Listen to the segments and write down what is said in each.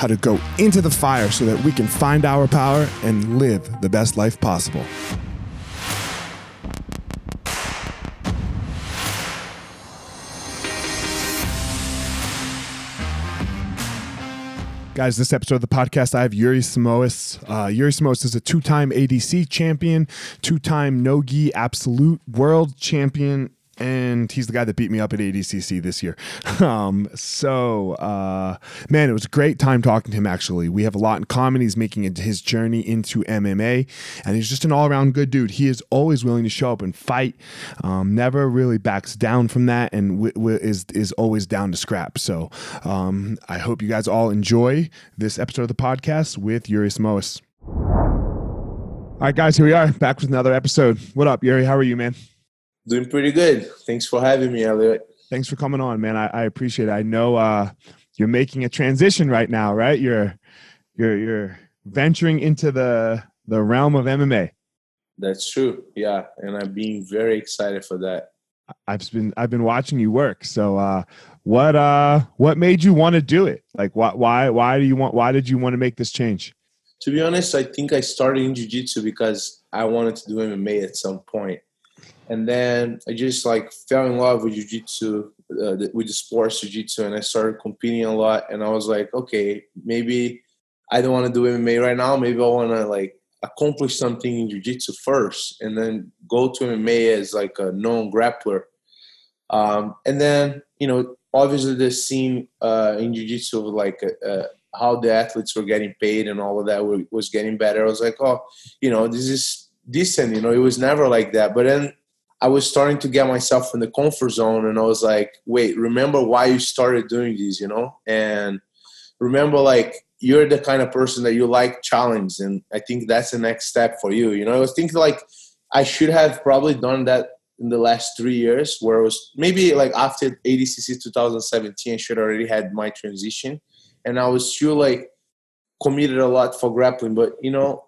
how to go into the fire so that we can find our power and live the best life possible. Guys, this episode of the podcast, I have Yuri Simões. Uh, Yuri Simões is a two time ADCC champion, two time Nogi Absolute World Champion, and he's the guy that beat me up at ADCC this year. Um, so, uh, man, it was a great time talking to him. Actually, we have a lot in common. He's making his journey into MMA, and he's just an all-around good dude. He is always willing to show up and fight. Um, never really backs down from that, and is is always down to scrap. So, um, I hope you guys all enjoy this episode of the podcast with Yuri Simões. All right, guys, here we are back with another episode. What up, Yuri? How are you, man? Doing pretty good. Thanks for having me, Elliot. Thanks for coming on, man. I, I appreciate it. I know uh, you're making a transition right now, right? You're you're you're venturing into the the realm of MMA. That's true. Yeah, and I'm being very excited for that. I've been I've been watching you work. So uh, what uh what made you want to do it? Like why why why do you want why did you want to make this change? To be honest, I think I started in jiu-jitsu because I wanted to do MMA at some point and then I just like fell in love with jiu-jitsu, uh, with the sports jiu-jitsu, and I started competing a lot. And I was like, okay, maybe I don't want to do MMA right now. Maybe I want to like accomplish something in jiu-jitsu first, and then go to MMA as like a known grappler. Um, and then you know, obviously the scene uh, in jiu-jitsu like uh, uh how the athletes were getting paid and all of that was getting better. I was like, oh, you know, this is decent. You know, it was never like that. But then I was starting to get myself in the comfort zone and I was like, wait, remember why you started doing these, you know? And remember like you're the kind of person that you like challenge and I think that's the next step for you. You know, I was thinking like I should have probably done that in the last three years where it was maybe like after ADCC 2017 I should already had my transition and I was still like committed a lot for grappling. But you know,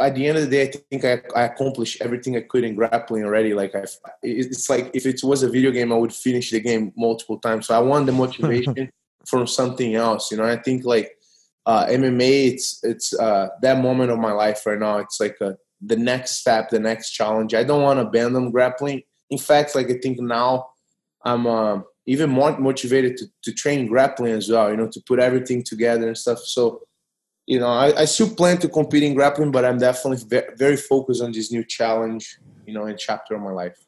at the end of the day, I think I, I accomplished everything I could in grappling already. Like I, it's like if it was a video game, I would finish the game multiple times. So I want the motivation from something else. You know, I think like uh, MMA, it's it's uh, that moment of my life right now. It's like a, the next step, the next challenge. I don't want to abandon grappling. In fact, like I think now I'm uh, even more motivated to, to train grappling as well. You know, to put everything together and stuff. So you know, I, I still plan to compete in grappling, but I'm definitely ve- very focused on this new challenge, you know, and chapter of my life.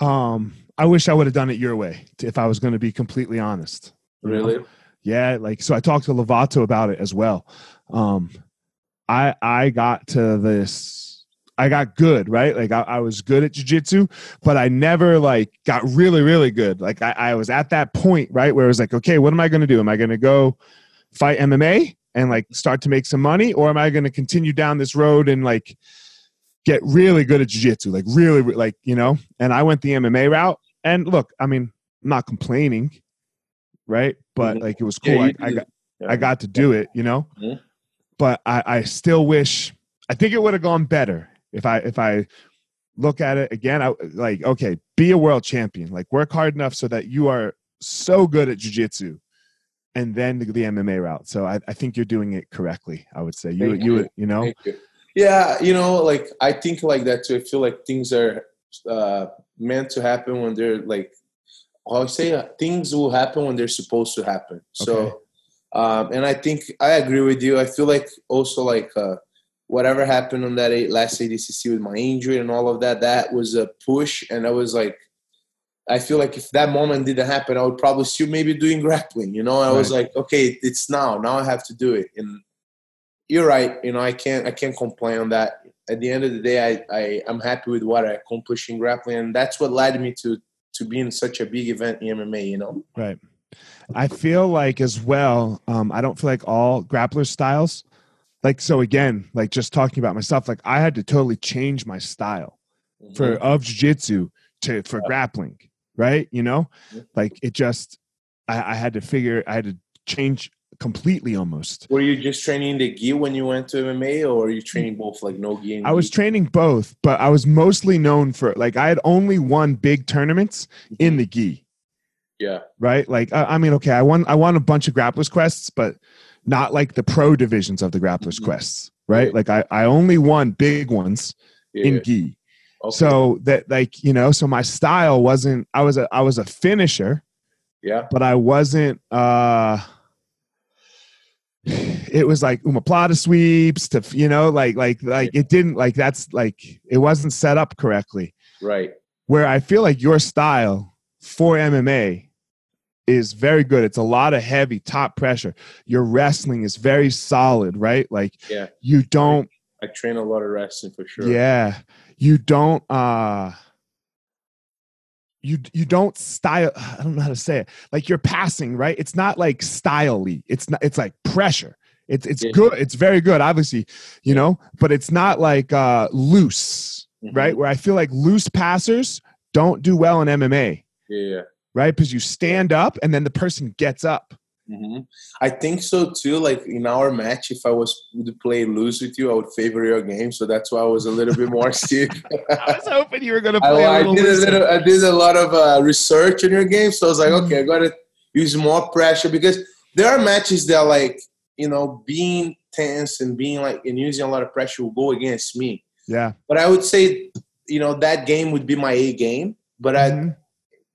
Um, I wish I would have done it your way if I was going to be completely honest. you know? Really? Yeah, like so I talked to Lovato about it as well. Um I I got to this I got good, right? Like I, I was good at jujitsu, but I never like got really, really good. Like I, I was at that point, right, where it was like, okay, what am I gonna do? Am I gonna go fight MMA and like start to make some money, or am I gonna continue down this road and like get really good at jujitsu? Like really like, you know, and I went the MMA route. And look, I mean, I'm not complaining, right? But Mhm. like it was cool. you I, I got Yeah. I got to do it, you know. But I, I still wish. I think it would have gone better if I if I look at it again. I like okay, be a world champion. Like work hard enough so that you are so good at jujitsu, and then the, the MMA route. So I, I think you're doing it correctly. I would say you Thank you you. you know you. Yeah, you know, like I think like that too. I feel like things are uh, meant to happen when they're like, I say uh, things will happen when they're supposed to happen. Okay. So, um, and I think I agree with you. I feel like also like uh, whatever happened on that last ADCC with my injury and all of that, that was a push, and I was like. I feel like if that moment didn't happen, I would probably still maybe doing grappling. You know, I was like, okay, it's now. Now I have to do it, and you're right. You know, I can't I can't complain on that. At the end of the day, I, I I'm happy with what I accomplished in grappling, and that's what led me to to being such a big event in MMA. You know, right. I feel like as well. Um, I don't feel like all grappler styles. Like so again, like just talking about myself, like I had to totally change my style. for of jiu-jitsu to for grappling right you know like it just I, I had to figure i had to change completely almost were you just training the gi when you went to MMA, or are you training both like no gi? And i was gi? training both but i was mostly known for like i had only won big tournaments in the gi yeah, right like i, I mean okay i won i won a bunch of grapplers quests but not like the pro divisions of the grapplers Mhm. quests right Right. like i i only won big ones yeah. in gi Okay. so that like you know so my style wasn't i was a i was a finisher yeah, but I wasn't. uh It was like omoplata sweeps to you know like like like it didn't like that's like it wasn't set up correctly. right. Where I feel like your style for MMA is very good. It's a lot of heavy top pressure. Your wrestling is very solid, right? Like Yeah. you don't I train a lot of wrestling for sure. yeah. You don't uh you you don't style I don't know how to say it. Like you're passing, right? It's not like stylely. It's not it's like pressure. It's it's Yeah. good. It's very good, obviously, you know, but it's not like uh loose, Mhm. right? Where I feel like loose passers don't do well in MMA, Yeah. right? Because you stand up and then the person gets up. Hmm I think so too. Like in our match, if I was to play loose with you, I would favor your game. So that's why I was a little bit more stiff. I was hoping you were gonna play a I little did a little. I did a lot of uh, research on your game, so I was like, Mm-hmm. okay, I gotta use more pressure because there are matches that like you know being tense and being like and using a lot of pressure will go against me. Yeah. But I would say you know that game would be my A game. But I Mhm.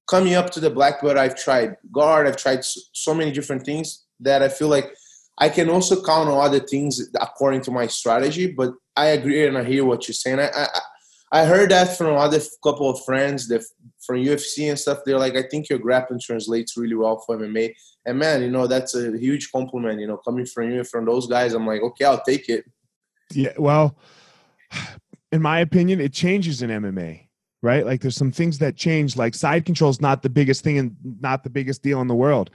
Coming up to the black belt, I've tried guard, I've tried so, many different things that I feel like I can also count on other things according to my strategy. But I agree and I hear what you're saying. I I, I heard that from other couple of friends that from UFC and stuff. They're like, I think your grappling translates really well for MMA. And man, you know that's a huge compliment. You know, coming from you from those guys, I'm like, okay, I'll take it. Yeah, well, in my opinion, it changes in MMA, right? Like there's some things that change. Like side control is not the biggest thing and not the biggest deal in the world.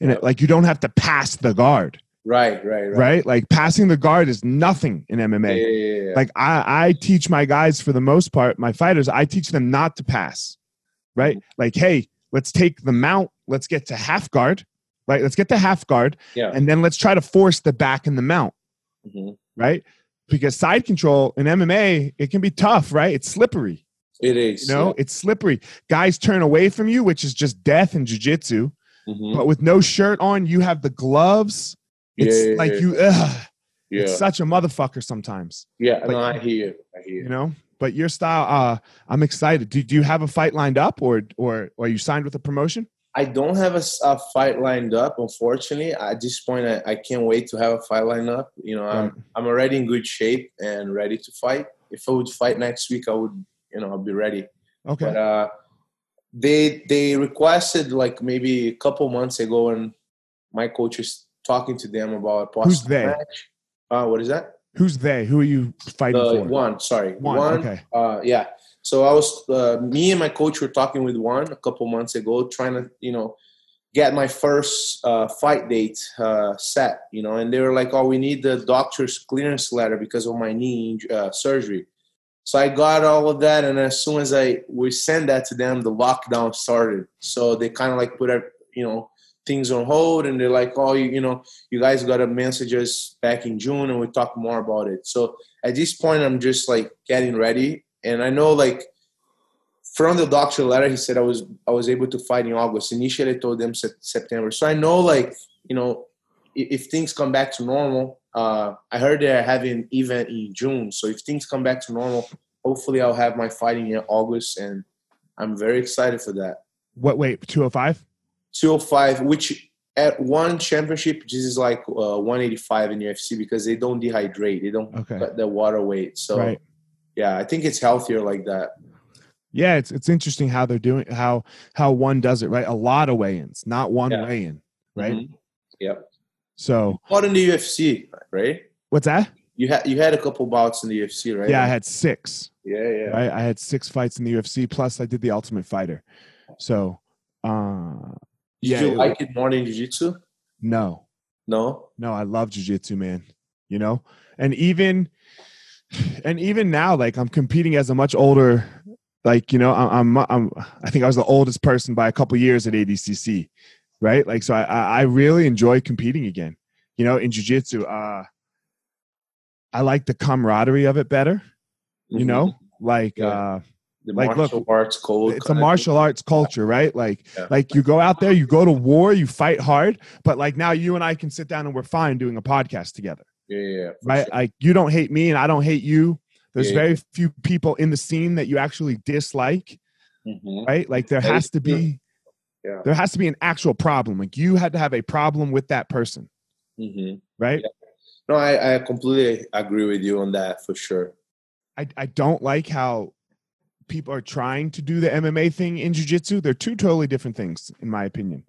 And it, like you don't have to pass the guard, Right, right, right. right? Like passing the guard is nothing in MMA. yeah, yeah, yeah. Like I, I teach my guys for the most part, my fighters, I teach them not to pass, right? Mm-hmm. Like, hey, let's take the mount, let's get to half guard, right? Let's get to half guard, Yeah. and then let's try to force the back in the mount Mhm. right? Because side control in MMA, it can be tough, right? It's slippery. It is. You know, it's slippery. Guys turn away from you, which is just death in jujitsu. yeah. Mhm. But with no shirt on, you have the gloves. It's Yeah, yeah, like yeah. you, ugh, yeah. it's such a motherfucker sometimes, Yeah, Like- no, I hear you. I hear you you. know. But your style, uh, I'm excited. Do, do you have a fight lined up, or or or are you signed with a promotion? I don't have a, a, fight lined up, unfortunately. At this point, I, I, can't wait to have a fight lined up. You know, I'm, right. I'm already in good shape and ready to fight. If I would fight next week, I would, you know, I'll be ready. Okay. But uh, they they requested like maybe a couple months ago, and my coach is talking to them about possible Who's they? match. Uh, what is that? Who's they? Who are you fighting uh, for? One, sorry, one. one okay. Uh, yeah. So I was, uh, me and my coach were talking with one a couple months ago, trying to, you know, get my first uh, fight date uh, set, you know, and they were like, "Oh, we need the doctor's clearance letter because of my knee uh, surgery." So I got all of that, and as soon as I we sent that to them, the lockdown started. So they kind of like put, up, you know, things on hold and they're like oh you, you know you guys got to message us back in june and we talk more about it. So at this point i'm just like getting ready and i know like from the doctor letter he said i was i was able to fight in august. Initially i told them september. So i know like you know if, things come back to normal uh, i heard they're having an event in june so if things come back to normal hopefully i'll have my fighting in august and i'm very excited for that what weight 205 205, which at ONE Championship, this is like uh, 185 in UFC because they don't dehydrate. They don't okay. cut the water weight. So, right. yeah, I think it's healthier like that. Yeah, it's it's interesting how they're doing how how one does it right. A lot of weigh-ins, not one yeah. weigh-in, right? Mm-hmm. Yep. So, what in the UFC, right? What's that? You had you had a couple bouts in the UFC, right? Yeah, I had six. Yeah, yeah. Right? I had six fights in the UFC. Plus, I did the Ultimate Fighter. So, uh, did yeah, you like it more than jiu-jitsu? No. No? No, I love jiu-jitsu, man. You know? And even and even now, like I'm competing as a much older, like, you know, I'm I'm I think I was the oldest person by a couple years at ADCC. Right? Like so I I really enjoy competing again. You know, in jiu-jitsu. Uh I like the camaraderie of it better. You mm-hmm. know? Like yeah. uh the like, martial look, arts code. It's a martial arts culture, right? Like, yeah. like you go out there, you go to war, you fight hard, but like now you and I can sit down and we're fine doing a podcast together. Yeah, yeah, right. Sure. Like you don't hate me and I don't hate you. There's yeah, very few people in the scene that you actually dislike, mm-hmm. right? Like there that has to be, yeah. there has to be an actual problem. Like you had to have a problem with that person, mm-hmm. right? No, I, I completely agree with you on that for sure. I, I don't like how people are trying to do the MMA thing in jiu-jitsu. They're two totally different things, in my opinion.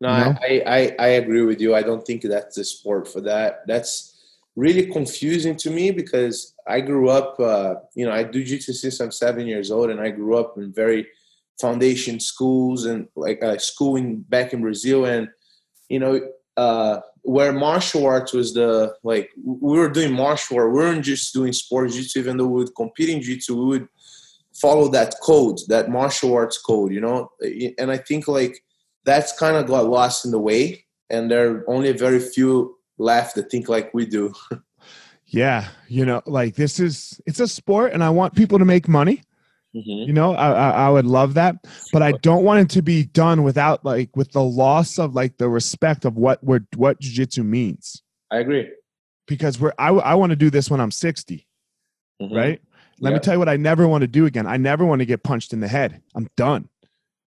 No, you know? I, I, I agree with you. I don't think that's the sport for that. That's really confusing to me because I grew up, uh, you know, I do jiu-jitsu since I'm seven years old, and I grew up in very foundation schools and like uh, school in back in Brazil, and you know, uh, where martial arts was the like we were doing martial art, we weren't just doing sports jiu-jitsu. Even though we would compete in jiu-jitsu, we would follow that code, that martial arts code, you know. And I think like that's kind of got lost in the way, and there are only a very few left that think like we do. yeah, you know, like this is it's a sport, and I want people to make money. Mm-hmm. You know, I, I, I would love that, but I don't want it to be done without like with the loss of like the respect of what we're what jujitsu means. I agree because we're I I want to do this when I'm 60, mm-hmm. right? Let yep. me tell you what I never want to do again. I never want to get punched in the head. I'm done.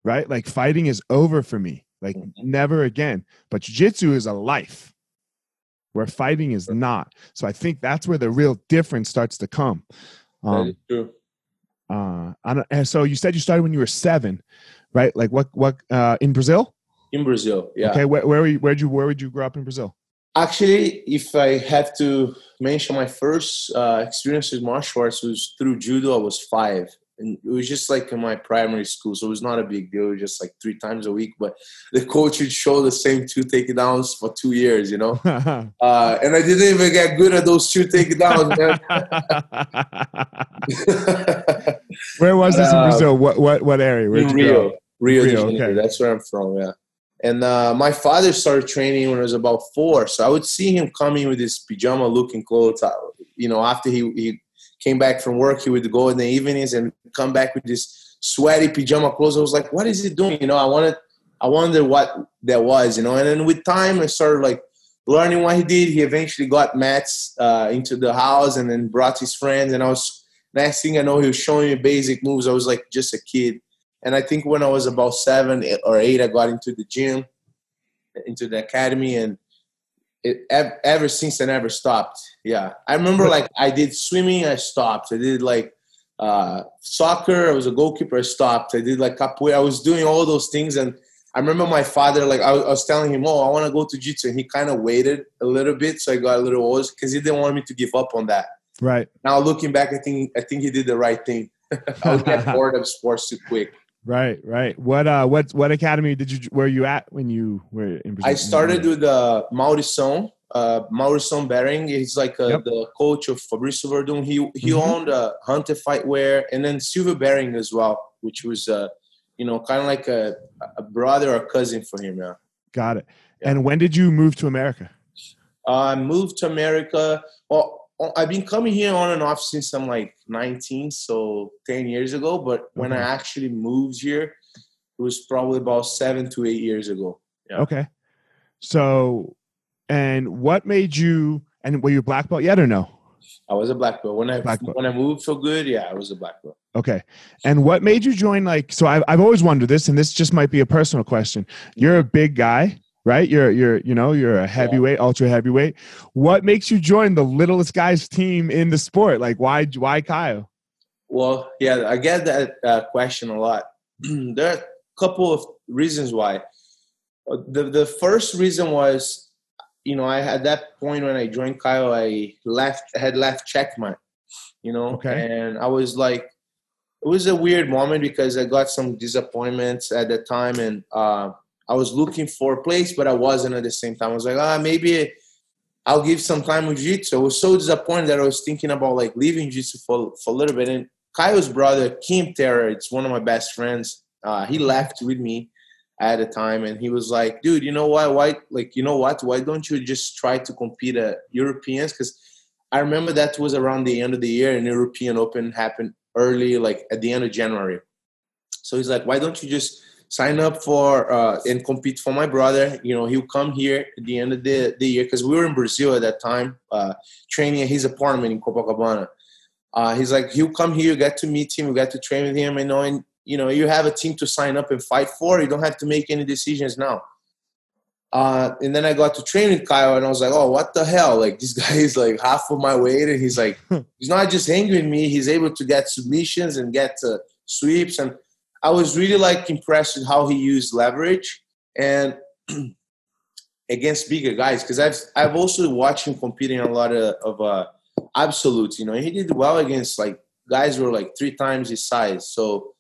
Right? Like fighting is over for me. Like mm-hmm. never again. But jiu-jitsu is a life where fighting is not. So I think that's where the real difference starts to come. Um, that is true. Uh, and so you said you started when you were seven, right? Like what? What uh, in Brazil? In Brazil, yeah. Okay, where where where'd you where would you grow up in Brazil? Actually, if I have to mention my first uh, experience with martial arts was through judo. I was five, and it was just like in my primary school, so it was not a big deal. It was just like three times a week. But the coach would show the same two takedowns for two years, you know. uh, and I didn't even get good at those two takedowns, man. Where was this in uh, Brazil? What what what area? Where'd in Rio, Rio, Rio, okay. That's where I'm from. Yeah. And uh, my father started training when I was about four, so I would see him coming with his pajama looking clothes. Uh, you know, after he, he came back from work, he would go in the evenings and come back with this sweaty pajama clothes. I was like, "What is he doing?" You know, I wanted, I wondered what that was. You know, and then with time, I started like learning what he did. He eventually got mats uh, into the house and then brought his friends. And I was next thing I know, he was showing me basic moves. I was like just a kid And I think when I was about seven or eight, I got into the gym, into the academy, and it, ever since I never stopped. Yeah, I remember like I did swimming, I stopped. I did like uh, soccer, I was a goalkeeper, I stopped. I did like capoeira. I was doing all those things, and I remember my father like I was, I was telling him, "Oh, I want to go to jiu-jitsu," and he kind of waited a little bit, so I got a little old because he didn't want me to give up on that. Right now, looking back, I think I think he did the right thing. I would get bored of sports too quick. Right, right. What uh, what what academy did you were you at when you were in Brazil? I started with uh, Maurição, uh, Maurição Behring. He's like uh, yep. the coach of Fabricio Werdum. He he mm-hmm. owned uh, Hunter Fightwear and then Silvio Behring as well, which was uh, you know kind of like a, a brother or cousin for him. Yeah. Got it. Yeah. And when did you move to America? I moved to America. Well, I've been coming here on and off since I'm like 19, so 10 years ago. But when I mm-hmm. actually moved here, it was probably about seven to eight years ago. Yeah. Okay. So, and what made you? And were you black belt yet or no? I was a black belt when I black belt. when I moved so good. Yeah, I was a black belt. Okay. And what made you join? Like, so I've I've always wondered this, and this just might be a personal question. You're mm-hmm. a big guy right? You're you're you know you're a heavyweight, yeah. ultra heavyweight. What makes you join the littlest guys team in the sport? Like why why Caio? Well, yeah, I get that uh, question a lot. there are a couple of reasons why. Uh, the the first reason was, you know, I at that point when I joined Caio, I left had left Checkmat, you know, okay. and I was like, it was a weird moment because I got some disappointments at the time, and uh, I was looking for a place, but I wasn't at the same time. I was like, ah, maybe I'll give some time with jiu-jitsu. I was so disappointed that I was thinking about like leaving jiu-jitsu for, for a little bit. And Caio's brother, Kim Terra, it's one of my best friends. Uh, he left with me at the time and he was like, dude, you know why, Why, like, you know what? Why don't you just try to compete at Europeans? Because I remember that was around the end of the year and European Open happened early, like at the end of January. So he's like, why don't you just sign up for uh, and compete for my brother. You know, he'll come here at the end of the, the year because we were in Brazil at that time, uh, training at his apartment in Copacabana. Uh, he's like, he'll come here, you get to meet him, you get to train with him, and you know, you have a team to sign up and fight for. You don't have to make any decisions now. Uh, and then I got to train with Caio, and I was like, "Oh, what the hell? Like this guy is like half of my weight, and he's like, he's not just hanging with me. He's able to get submissions and get uh, sweeps, and I was really like impressed with how he used leverage and against bigger guys because I've I've also watched him competing a lot of, of uh, absolutes. You know, he did well against like guys who were like three times his size. So,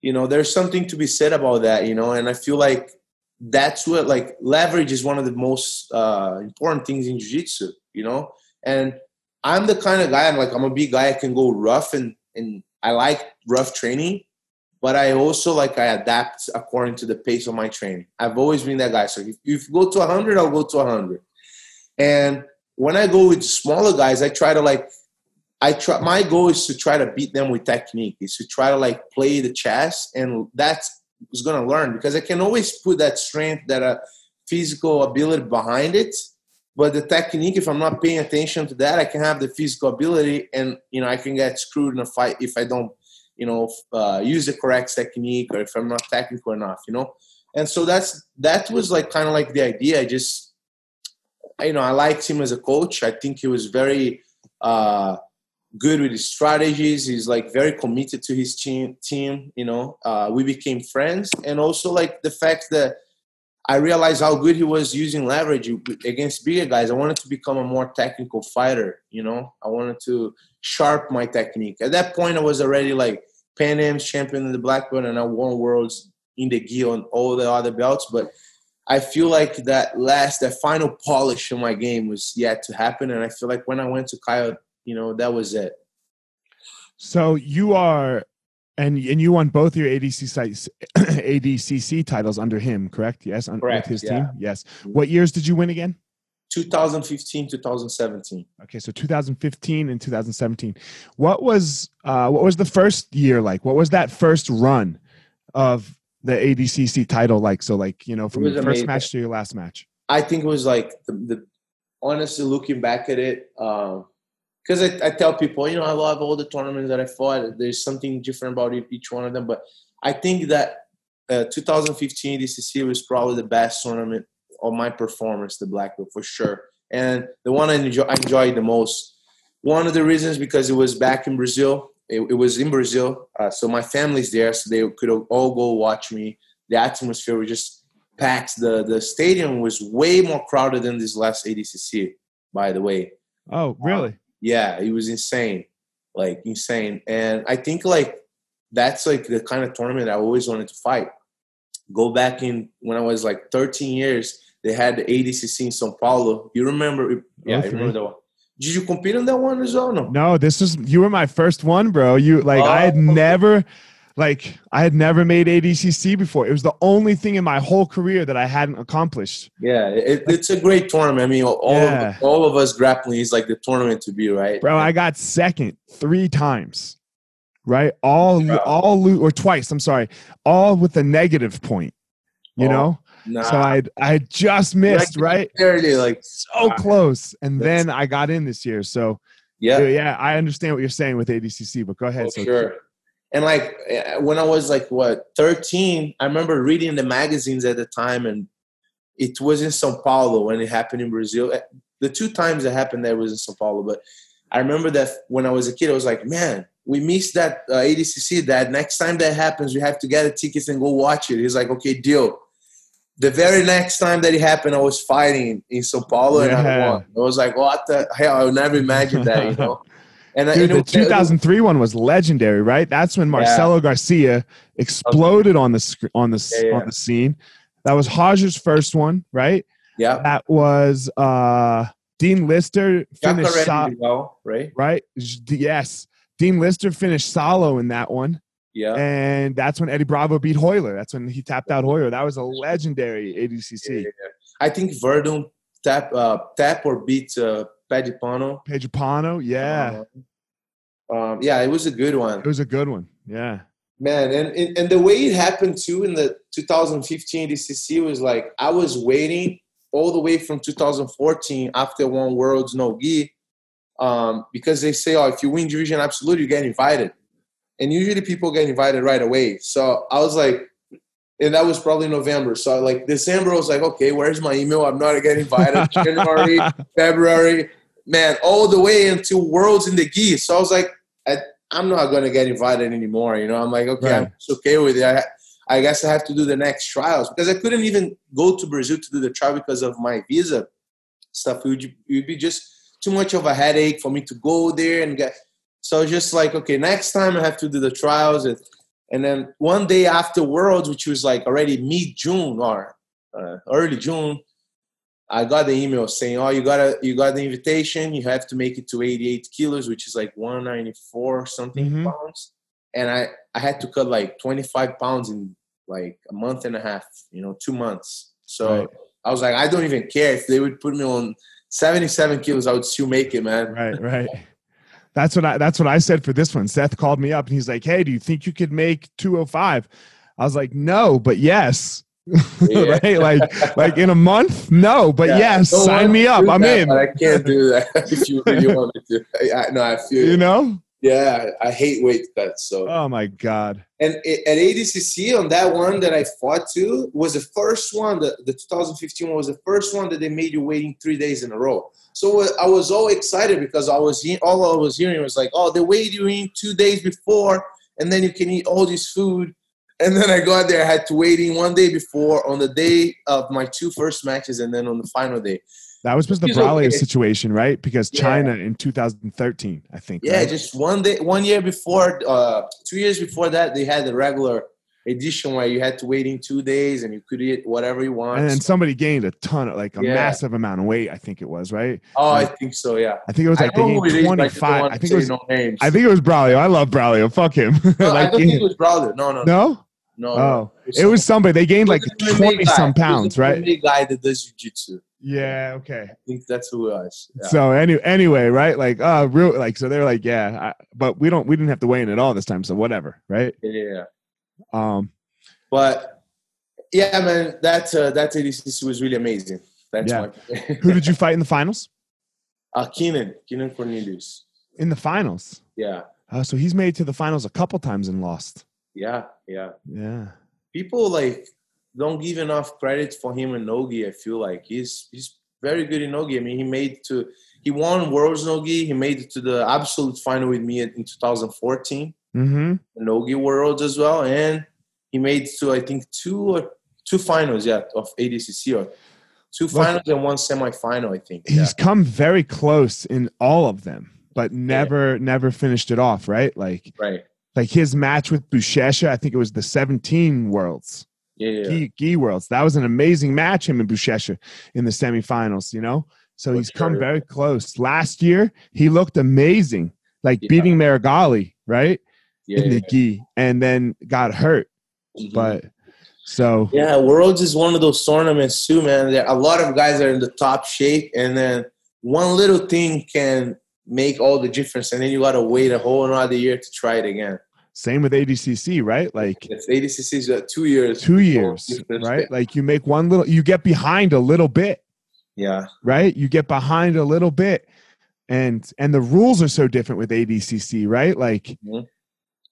you know, there's something to be said about that. You know, and I feel like that's what like leverage is one of the most uh, important things in jiu-jitsu. You know, and I'm the kind of guy. I'm like I'm a big guy. I can go rough and and I like rough training but I also like I adapt according to the pace of my training. I've always been that guy. So if, you go to 100, I'll go to 100. And when I go with smaller guys, I try to like, I try. My goal is to try to beat them with technique. Is to try to like play the chess, and that's is gonna learn because I can always put that strength, that uh, physical ability behind it. But the technique, if I'm not paying attention to that, I can have the physical ability, and you know I can get screwed in a fight if I don't you know, uh, use the correct technique or if I'm not technical enough, you know. And so that's that was like kind of like the idea. I just, you know, I liked him as a coach. I think he was very uh, good with his strategies. He's like very committed to his team. Team, you know, uh, we became friends, and also like the fact that I realized how good he was using leverage against bigger guys. I wanted to become a more technical fighter. You know, I wanted to sharp my technique. At that point, I was already like Pan Am's champion in the black belt, and I won worlds in the gi on all the other belts. But I feel like that last, that final polish in my game was yet to happen, and I feel like when I went to Caio, you know, that was it. So you are, and and you won both your ADC sites, ADCC titles under him, correct? Yes, correct. With his yeah. team. Yes. What years did you win again? 2015 2017 okay so 2015 and 2017 what was uh what was the first year like? What was that first run of the adcc title like? So like you know from your first amazing. match to your last match. I think it was like the, the honestly looking back at it um because I, I tell people you know i love all the tournaments that i fought. There's something different about each one of them. But I think that uh, 2015 ADCC was probably the best tournament of my performance, the black belt for sure, and the one I, enjoy, I enjoyed the most. One of the reasons because it was back in Brazil. It, it was in Brazil, uh, so my family's there, so they could all go watch me. The atmosphere was just packed. The the stadium was way more crowded than this last ADCC, by the way. Oh, really? Yeah, it was insane, like insane. And I think like that's like the kind of tournament I always wanted to fight. Go back in when I was like 13 years, they had the ADCC in São Paulo. You remember? Yeah, I remember that one. Did you compete on that one as well? No. No, this is you were my first one, bro. You like oh, I had oh, never like I had never made ADCC before. It was the only thing in my whole career that I hadn't accomplished. Yeah, it, it's a great tournament. I mean, all yeah. of, all of us grappling is like the tournament to be, right? Bro, I got second three times right? All yeah. all or twice. I'm sorry, all with a negative point. You oh, know, nah. so I I just missed right, Barely, like so close, and then I got in this year. So yeah, yeah, I understand what you're saying with ADCC, but go ahead. Oh, so sure. And like eh, when I was like what 13, I remember reading the magazines at the time, and it was in São Paulo when it happened in Brazil. Eh, the two times it happened that was in São Paulo, but I remember that when I was a kid, I was like, man, we missed that uh, ADCC. That next time that happens, we have to get a tickets and go watch it. He's like, okay, deal. The very next time that it happened, I was fighting in Sao Paulo yeah. and I won. I was like, what the hell? I would never imagine that, you know. And Dude, the 2003 one was legendary, right? That's when Marcelo yeah. Garcia exploded okay. on the on the yeah, on the scene. That was Roger's first one, right? Yeah. That was uh Dean Lister finished Saulo, right? Right? Yes. Dean Lister finished Saulo in that one. Yeah. And that's when Eddie Bravo beat Royler. That's when he tapped out Royler. That was a legendary ADCC. Yeah, yeah. I think Werdum tap uh, tap or beat uh, Pano. Pano, yeah. Um, um, yeah, it was a good one. It was a good one. Yeah. Man, and, and the way it happened too in the 2015 ADCC was like I was waiting all the way from 2014 after one Worlds No Gi um, because they say, oh, if you win Division Absolute, you get invited. And usually people get invited right away. So I was like, and that was probably November. So like December, I was like, okay, where's my email? I'm not getting invited. January, February, man, all the way until Worlds in the Geese. So I was like, I, am not gonna get invited anymore. You know, I'm like, okay, right. I'm just okay with it. I, I guess I have to do the next trials because I couldn't even go to Brazil to do the trial because of my visa stuff. It would, it would be just too much of a headache for me to go there and get. So just like, okay, next time I have to do the trials. And, and then one day after Worlds, which was like already mid June or uh, early June, I got the email saying, "Oh, you got a you got the invitation. You have to make it to 88 kilos, which is like 194 something mm-hmm. pounds." And I I had to cut like 25 pounds in like a month and a half, you know, two months. So right. I was like, I don't even care if they would put me on 77 kilos, I would still make it, man. Right, right. That's what I that's what I said for this one. Seth called me up and he's like, Hey, do you think you could make 205? I was like, No, but yes. Yeah. right? Like like in a month? No, but yeah. yes, sign me up. I'm that, in. I can't do that if you really want me to. I, no, I feel you know? Yeah, I hate weight cuts. So. Oh my god. And at ADCC on that one that I fought to was the first one. The, the 2015 one was the first one that they made you waiting three days in a row. So uh, I was all excited because I was all I was hearing was like, oh, they wait you in two days before, and then you can eat all this food. And then I got there, I had to wait in one day before on the day of my two first matches, and then on the final day. That was just the Braulio okay. situation, right? Because yeah. China in 2013, I think. Yeah, right? just one day, one year before, uh, two years before that, they had the regular edition where you had to wait in two days and you could eat whatever you want. And then somebody gained a ton of like a yeah. massive amount of weight. I think it was right. Oh, like, I think so. Yeah. I think it was like they gained 25. I think it was. No names. I think it was Braulio. I love Braulio. Fuck him. No, like, I don't think it was Braulio. No, no, no. No. Oh, it was somebody. They gained like 20 some pounds, right? The guy that does jiu-jitsu. Yeah. Okay. I think that's who it was. Yeah. So any, anyway, right? Like, uh, real, like, so they're like, yeah, I, but we don't, we didn't have to weigh in at all this time. So whatever. Right. Yeah. Um, but yeah, man, that, uh, that ADCC was really amazing. That's yeah. who did you fight in the finals? Uh, Keenan, Keenan Cornelius. In the finals? Yeah. Uh, so he's made to the finals a couple times and lost. Yeah, yeah. Yeah. People like don't give enough credit for him in Nogi. I feel like he's he's very good in Nogi. I mean, he made to he won Worlds Nogi. He made it to the absolute final with me in 2014. Mm-hmm. Nogi Worlds as well, and he made to I think two or two finals, yeah, of ADCC or two Well, finals and one semifinal. I think. He's Yeah. come very close in all of them, but never never finished it off, right? Like Right. like his match with Buchecha, I think it was the 17 Worlds. Yeah. yeah. Gi, Gi Worlds. That was an amazing match, him and Buchecha in the semifinals, you know? So For he's come sure. very close. Last year, he looked amazing, like Yeah. beating Meregali, right? yeah, in the Gi, and then got hurt. yeah. But so Yeah, Worlds is one of those tournaments too, man. There a lot of guys are in the top shape, and then one little thing can make all the difference, and then you gotta wait a whole another year to try it again. Same with ADCC, right? Like It's ADCC is uh, two years. two years, right? Like you make one little, you get behind a little bit, Yeah, right? You get behind a little bit, and and the rules are so different with ADCC, right? Like and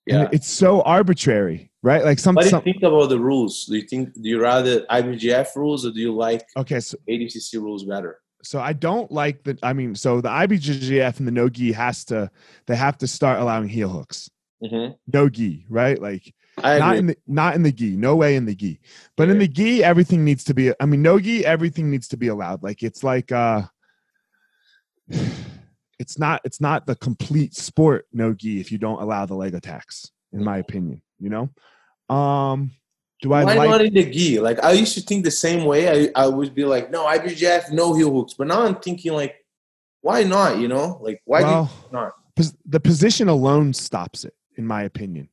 yeah. it's so arbitrary, right? Like some, What do you some think about the rules? Do you think do you rather IBJJF rules or do you like okay, so ADCC rules better? so I don't like the. I mean, so the IBJJF and the no gi has to, they have to start allowing heel hooks, Mm-hmm. no gi, right? Like I not in the not in the gi no way in the gi but in the gi everything needs to be i mean no gi everything needs to be allowed like it's like uh it's not it's not the complete sport no gi if you don't allow the leg attacks in my opinion you know um do i Why like not in the gi? Like I used to think the same way. I, I would be like, no, IBJF, no heel hooks. But now I'm thinking like, why not? You know, like why well, do you not? the position alone stops it in my opinion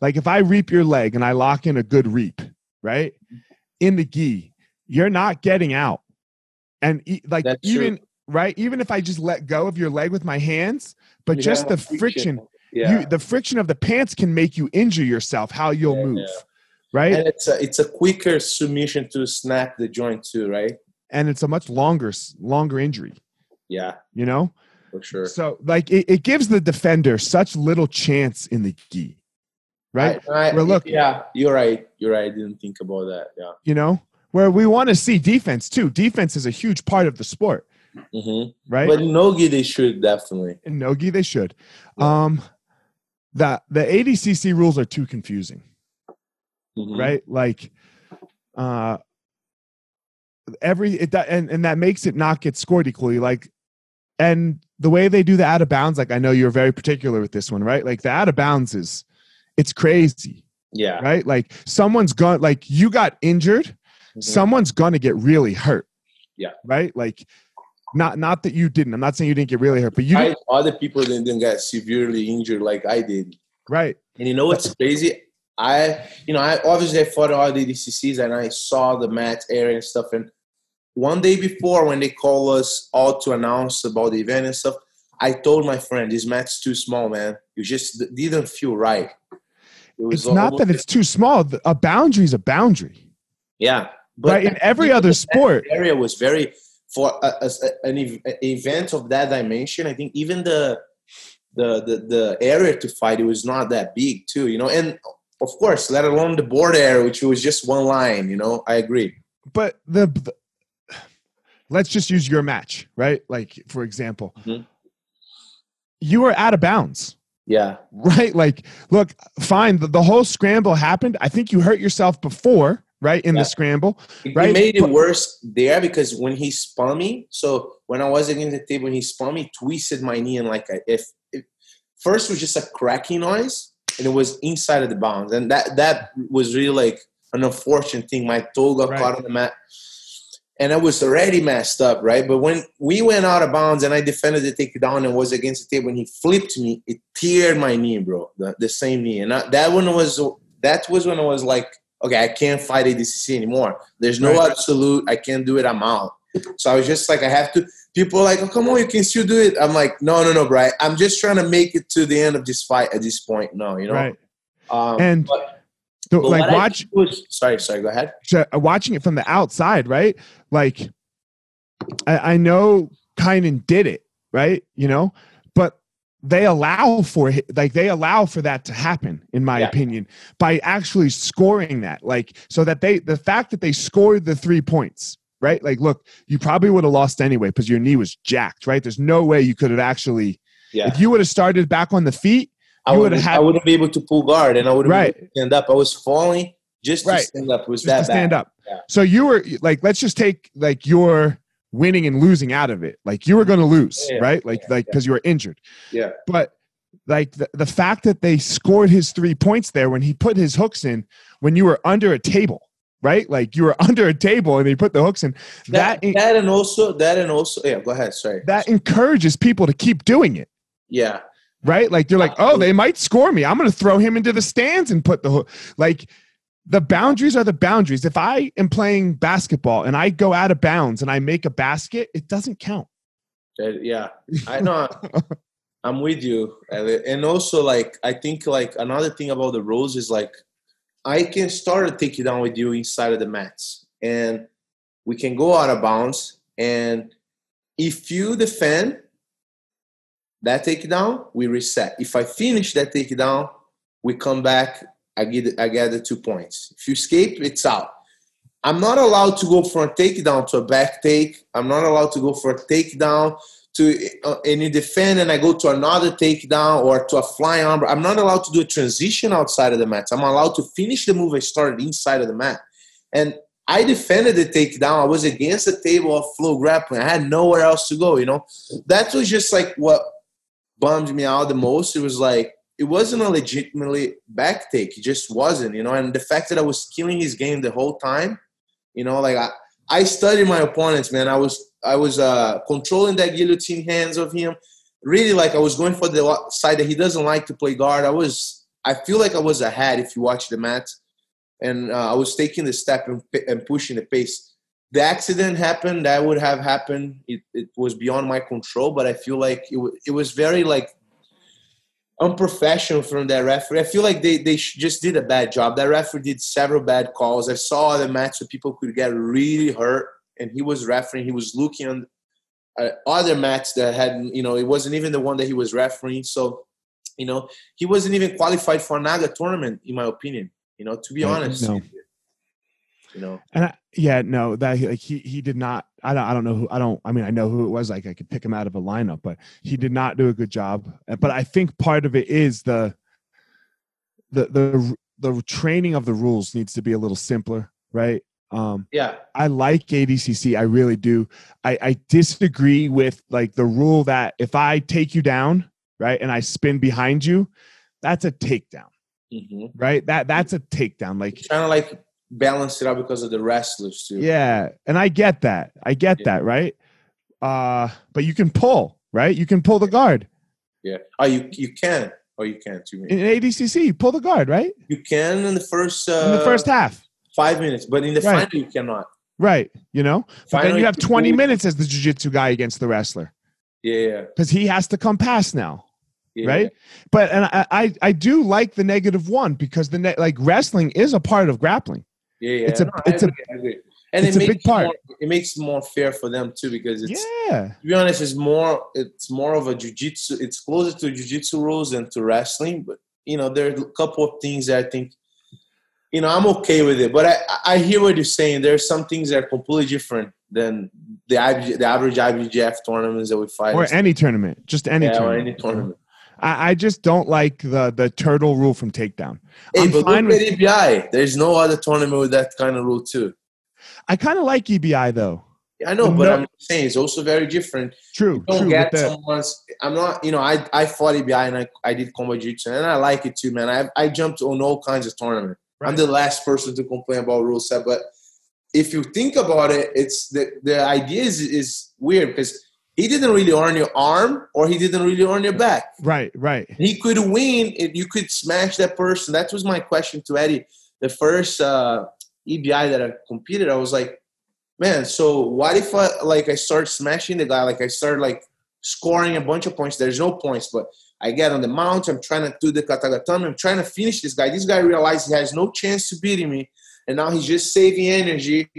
like if i reap your leg and i lock in a good reap right in the gi you're not getting out and e- like That's true. even right even if i just let go of your leg with my hands but You just the friction Yeah. you the friction of the pants can make you injure yourself how you'll Yeah, move yeah. right and it's a it's a quicker submission to snap the joint too, right? and it's a much longer longer injury Yeah, you know for sure. so like it, it gives the defender such little chance in the gi right I, I, look- yeah, you're right. You're right. I didn't think about that. Yeah. you know, where we want to see defense too. Defense is a huge part of the sport, hmm right? But Nogi, they should definitely. In Nogi, they should. Yeah. Um, the the ADCC rules are too confusing, Mhm. right? Like, uh, every it and and that makes it not get scored equally. Like, and the way they do the out of bounds, like I know you're very particular with this one, right? Like the out of bounds is, it's crazy, Yeah. right? Like someone's gone, like you got injured. Mhm. someone's gonna get really hurt. Yeah. Right? Like not not that you didn't. I'm not saying you didn't get really hurt, but you I, other people didn't, didn't get severely injured like I did. right. And you know what's crazy? I, you know, I obviously I fought all the DCCs and I saw the match area and stuff. And one day before, when they call us all to announce about the event and stuff, I told my friend, "This match is too small, man. You just didn't feel right." It was It's not that it's too small. A boundary is a boundary. yeah, right. In every other sport. area was very for a, a- an ev- event of that dimension. I think even the the the the area to fight it was not that big too. You know, and of course, let alone the border area, which was just one line. You know, I agree. But the let's just use your match, right? Like for example, Mhm. you were out of bounds. Yeah, Right? Like, look, fine. The, the whole scramble happened. I think you hurt yourself before, right? In Yeah. the scramble. it, Right, it made it but- worse there because when he spun me, so when I was against the table, and he spun me, twisted my knee, and like I, if, if first was just a cracking noise, and it was inside of the bounds, and that that was really like an unfortunate thing. My toe got Right. caught on the mat, and I was already messed up, right? But when we went out of bounds and I defended the takedown and was against the table, and he flipped me, it teared my knee, bro, the, the same knee, and I, that one was that was when I was like, okay, I can't fight ADCC anymore. There's no Right. absolute. I can't do it. I'm out. So I was just like, I have to. People are like, oh, come on, you can still do it. I'm like, no, no, no, bro. I'm just trying to make it to the end of this fight at this point. No, you know. Right. Um, And but, So, like watch was, sorry, sorry. Go ahead. so, uh, watching it from the outside, right? Like I, I know Kynan did it, right? You know, but they allow for it like they allow for that to happen in my Yeah. opinion by actually scoring that like so that they the fact that they scored the three points right like look you probably would have lost anyway because your knee was jacked right there's no way you could have actually Yeah. if you would have started back on the feet I would would've I wouldn't be able to pull guard and I wouldn't Right. be able to stand up. I was falling just to Right. stand up. It was just that to stand up Yeah. so you were like let's just take like your winning and losing out of it like you were going to lose Yeah, right like yeah, like because you were injured Yeah. but like the, the fact that they scored his three points there when he put his hooks in when you were under a table right like you were under a table and they put the hooks in that That, that and also that and also yeah, go ahead. Sorry. that encourages people to keep doing it yeah. right like they're like oh they might score me i'm going to throw him into the stands and put the hook like the boundaries are the boundaries if i am playing basketball and i go out of bounds and i make a basket it doesn't count That- yeah. I know. I'm with you. And also like I think like another thing about the rules is like I can start a takedown with you inside of the mats and we can go out of bounds and if you defend that takedown, we reset. If I finish that takedown, we come back. I get I get the two points. If you escape, it's out. I'm not allowed to go from a takedown to a back take. I'm not allowed to go for a takedown to uh, defend and I go to another takedown or to a flying arm. I'm not allowed to do a transition outside of the mat. I'm allowed to finish the move I started inside of the mat. And I defended the takedown. I was against the table of flow grappling. I had nowhere else to go. You know, that was just like what bummed me out the most. It was like it wasn't a legitimately back take. It just wasn't. You know, and the fact that I was killing his game the whole time. You know, like I, I studied my opponents, man. I was I was uh, controlling that guillotine hands of him. Really, like I was going for the side that he doesn't like to play guard. I was I feel like I was ahead if you watch the match, and uh, I was taking the step and, and pushing the pace. The accident happened. That would have happened. It, it was beyond my control, but I feel like it, w- it was very like unprofessional from that referee. I feel like they they just did a bad job. That referee did several bad calls. I saw the match where people could get really hurt, and he was refereeing. He was looking on uh, other match that had you know it wasn't even the one that he was refereeing. So you know he wasn't even qualified for a Naga tournament, in my opinion. You know, to be honest, no. You. know, And I, yeah, no, that like he he did not. I don't I don't know who I don't. I mean, I know who it was. Like I could pick him out of a lineup, but he did not do a good job. But I think part of it is the the the the training of the rules needs to be a little simpler, right? Um, yeah, I like ADCC. I really do. I, I disagree with like the rule that if I take you down, right, and I spin behind you, that's a takedown, hmm right? That that's a takedown. Like trying to like balance it out because of the wrestlers too. Yeah, and I get that. I get Yeah. that, right? Uh, but you can pull, right? You can pull the guard yeah. Oh, you you can. Oh, you can't. You mean in ADCC. You pull the guard, right? you can in the first uh, In the first half, five minutes, but in the Right. final you cannot. right? You know, but then you have 20 minutes as the jiu-jitsu guy against the wrestler Yeah, yeah, because he has to come past now, yeah. right? But and I, I I do like the negative one because the ne- like wrestling is a part of grappling. Yeah, yeah. It's a- No, it's a- agree, I agree. And it's it a makes big part. More, it makes more fair for them too because it's yeah, to be honest, it's more it's more of a jujitsu. It's closer to jujitsu rules than to wrestling. But you know, there are a couple of things that I think. You know, I'm okay with it, but I I hear what you're saying. There are some things that are completely different than the IBJ, the average IBJJF tournaments that we fight. or any tournament, just any yeah, tournament. any tournament. I, I just don't like the the turtle rule from takedown. Hey, I'm but fine look with- at EBI. There's no other tournament with that kind of rule too. I kind of like EBI though. I know, but no- I'm saying it's also very different. True, don't true. get someone's. I'm not, you know, I I fought EBI and I, I did combo jiu-jitsu and I like it too, man. I I jumped on all kinds of tournaments. I'm the last person to complain about rule set, but if you think about it, it's the the idea is is weird because he didn't really earn your arm or he didn't really earn your back. right, right. He could win if you could smash that person. That was my question to Eddie. The first uh, EBI that I competed, I was like, man, so what if I like I start smashing the guy, like I start like scoring a bunch of points. There's no points, but I get on the mount. I'm trying to do the katagatame. I'm trying to finish this guy. This guy realized he has no chance to beating me, and now he's just saving energy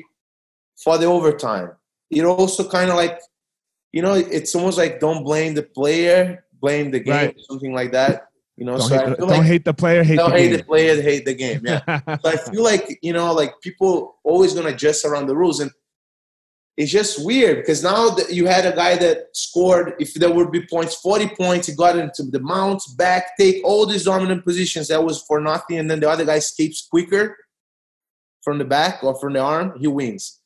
for the overtime. It also kind of like, you know, it's almost like don't blame the player, blame the game Right. something like that. You know, Don't, so hate, I the, don't like hate the player, hate don't the hate game. the player, hate the game. Yeah. So I feel like you know, like people always gonna adjust around the rules, and it's just weird because now that you had a guy that scored, if there would be points, forty points, he got into the mount, back, take all these dominant positions that was for nothing, and then the other guy escapes quicker from the back or from the arm, he wins.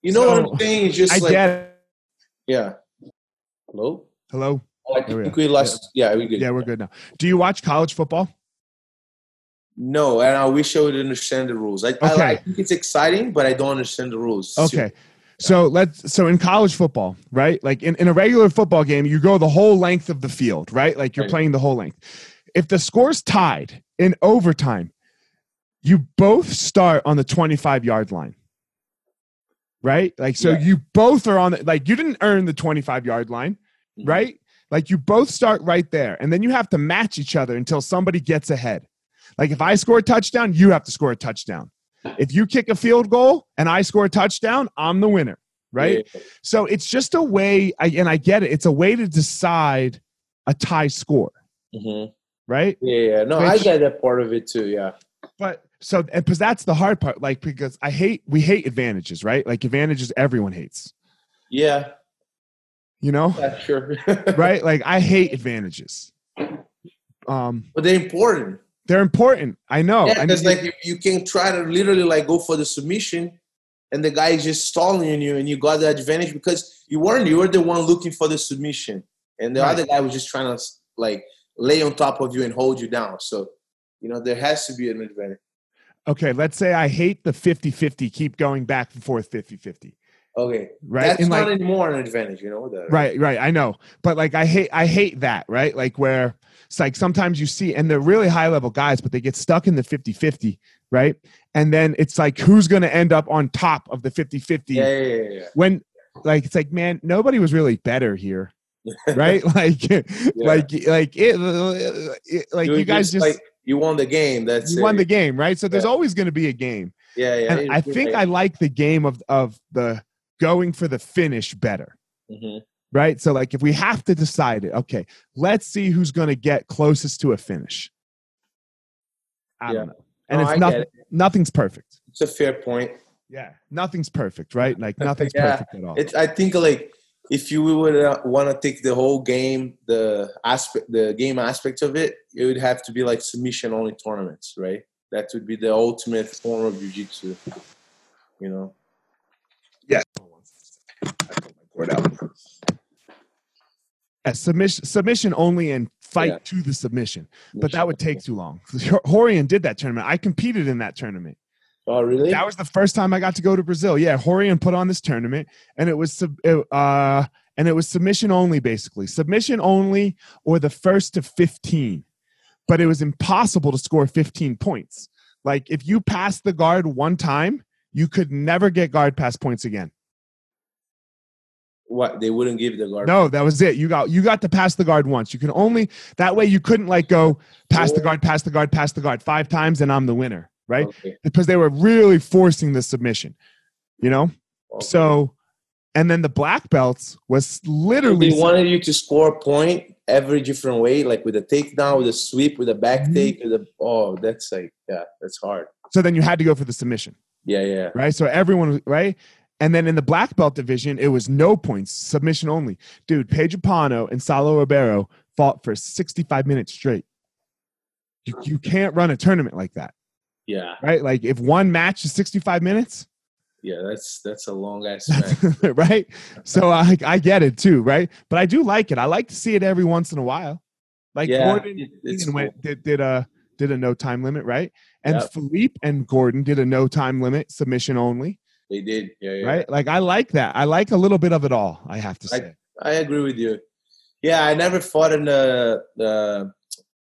You know what I'm saying? It's just I like. Yeah. Hello. Hello. Oh, I There we think we lost. Yeah, we good. Yeah, we're good now. Do you watch college football? No, and I wish I would understand the rules. I, I, Okay. I think it's exciting, but I don't understand the rules. Okay. So let's so in college football, right? Like in, in a regular football game, you go the whole length of the field, right? Like you're Right. playing the whole length. If the score's tied in overtime, you both start on the 25 yard line. Right? Like so Yeah. you both are on the like you didn't earn the 25 yard line, Mhm. right? Like you both start right there. And then you have to match each other until somebody gets ahead. Like if I score a touchdown, you have to score a touchdown. If you kick a field goal and I score a touchdown, I'm the winner, right? Yeah. So it's just a way, I, and I get it. It's a way to decide a tie score, Mhm. right? Yeah, yeah. No, I get that part of it too. Yeah. But so, because that's the hard part. Like, because I hate, we hate advantages, right? Like advantages, everyone hates. Yeah. You know, Yeah. Sure. right? Like I hate advantages. Um, But they're important. they're important. I know. yeah, I because like you, you can try to literally like go for the submission, and the guy is just stalling on you, and you got the advantage because you weren't. You were the one looking for the submission, and the Right. other guy was just trying to like lay on top of you and hold you down. So, you know, there has to be an advantage. Okay, let's say I hate the 50 50, keep going back and forth 50 50. Okay, Right. that's And not like, anymore an advantage. You know that, right right i know but like i hate i hate that right like where it's like sometimes you see and they're really high level guys but they get stuck in the 50-50 right and then it's like who's going to end up on top of the 50-50 Yeah, yeah, yeah. yeah. when like it's like man nobody was really better here right like like like it, it like You you guys just like you won the game. That's you won the game right so there's Yeah. always going to be a game Yeah, yeah. and i think i like the game of of the going for the finish better hmm right? So like if we have to decide it, okay, let's see who's going to get closest to a finish. I Yeah. don't know. And No, it's nothing it. nothing's perfect. It's a fair point. Yeah. Nothing's perfect, right? Like nothing's Yeah. perfect at all. It's I think like if you would uh, want to take the whole game, the aspect, the game aspect of it, it would have to be like submission only tournaments, right? That would be the ultimate form of jiu-jitsu. You know. Yeah, submission submission only and fight Yeah. to the submission. But that would take too long. Horian did that tournament. I competed in that tournament. Oh really? That was the first time I got to go to Brazil. Yeah, Horian put on this tournament, and it was uh, and it was submission only, basically submission only, or the first to fifteen. But it was impossible to score fifteen points. Like if you passed the guard one time, you could never get guard pass points again. what they wouldn't give the guard. No, that was it. You got you got to pass the guard once. You can only that way you couldn't like go pass the guard, pass the guard, pass the guard five times, and I'm the winner, right? Okay. Because they were really forcing the submission. You know. okay. So, and then the black belts was So literally they wanted you to score a point every different way, like with a takedown, with a sweep, with a back Mhm. take, with a oh, that's like yeah, that's hard. so then you had to go for the submission, Yeah, yeah. right? So everyone right. And then in the black belt division, it was no points, submission only. Dude, Pedro Pano and Saulo Ribeiro fought for 65 minutes straight. You, you can't run a tournament like that, Yeah, right? Like if one match is 65 minutes, yeah, that's that's a long ass match. right? So uh, I, I get it too, right? But I do like it. I like to see it every once in a while. Like yeah, Gordon, it- cool. went did did a did a no time limit, right? And Yep. Felipe and Gordon did a no time limit submission only, They did, yeah, yeah. right? Like I like that. I like a little bit of it all. I have to I- say. I agree with you. Yeah, I never fought in the the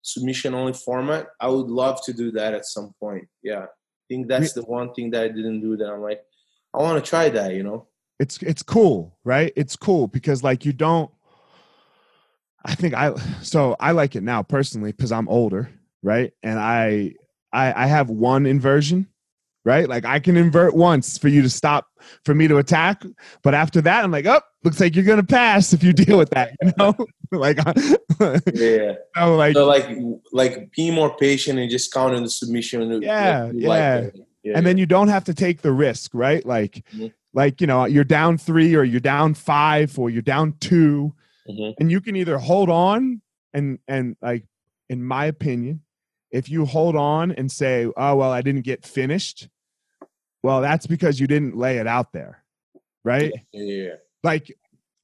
submission only format. I would love to do that at some point. Yeah, I think that's the one thing that I didn't do that I'm like, I want to try that. You know. It's it's cool, right? It's cool because like you don't. I think I so I like it now personally because I'm older, right? And I I I have one inversion, right? Like I can invert once for you to stop for me to attack, but after that I'm like, oh, looks like you're gonna pass if you deal with that, you know. like, Yeah. so like, So like like being more patient and just counting the submission. Yeah, like, yeah. yeah. and then you don't have to take the risk, right? Like, Mhm. like you know, you're down three or you're down five or you're down two, Mhm. and you can either hold on and and like, in my opinion, if you hold on and say, "Oh well, I didn't get finished," well, that's because you didn't lay it out there, right? yeah, yeah. Like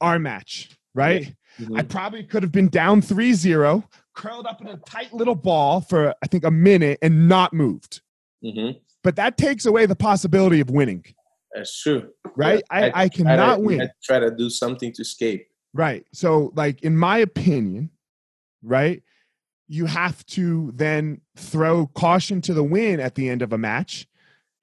our match, right? Mhm. I probably could have been down 3-0, curled up in a tight little ball for I think a minute and not moved. Mhm. But that takes away the possibility of winning. That's true. right? Yeah, I, I try cannot to, win. I try to do something to escape. Right. So, like, in my opinion, right, you have to then throw caution to the wind at the end of a match.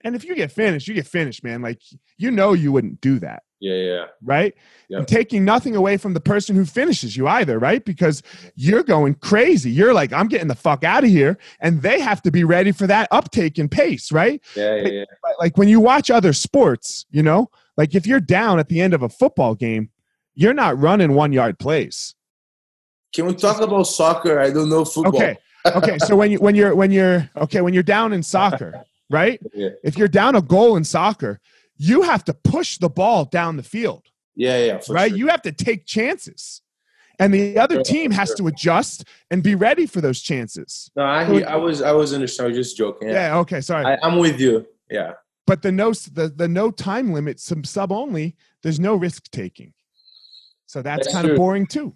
And if you get finished, you get finished, man. Like, you know, you wouldn't do that. Yeah, yeah. Right. Yep. And taking nothing away from the person who finishes you either, right? Because you're going crazy. You're like, I'm getting the fuck out of here. And they have to be ready for that uptake in pace, right? Yeah, yeah, yeah. But, like when you watch other sports, you know, like if you're down at the end of a football game, you're not running one yard plays. Can we talk about soccer? I don't know football. Okay. Okay. so when you when you're when you're okay, when you're down in soccer, right? Yeah, If you're down a goal in soccer, you have to push the ball down the field, yeah, yeah. Right? sure. You have to take chances. And the other Sure, team has sure. to adjust and be ready for those chances. No, I, hear- I was, I was understand. I was just joking. Yeah, Yeah, okay, sorry. I, I'm with you. Yeah, but the no the, the no time limit, some sub only, there's no risk taking. So that's, That's kind of boring too.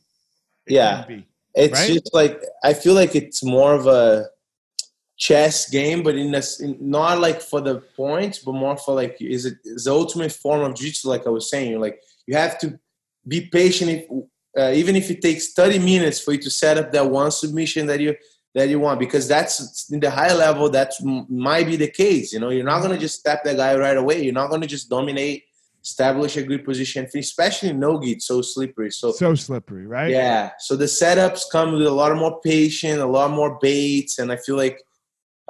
It Yeah. be. it's Right? just like I feel like it's more of a chess game, but in this, in, not like for the points, but more for like is it is the ultimate form of jiu-jitsu. Like I was saying, like you have to be patient. If, uh, even if it takes 30 minutes for you to set up that one submission that you that you want, because that's in the high level. That might be the case. You know, you're not gonna just step that guy right away. You're not gonna just dominate, establish a good position, especially no gi. So slippery. So So slippery, right? yeah. So the setups come with a lot more patience, a lot more baits, and I feel like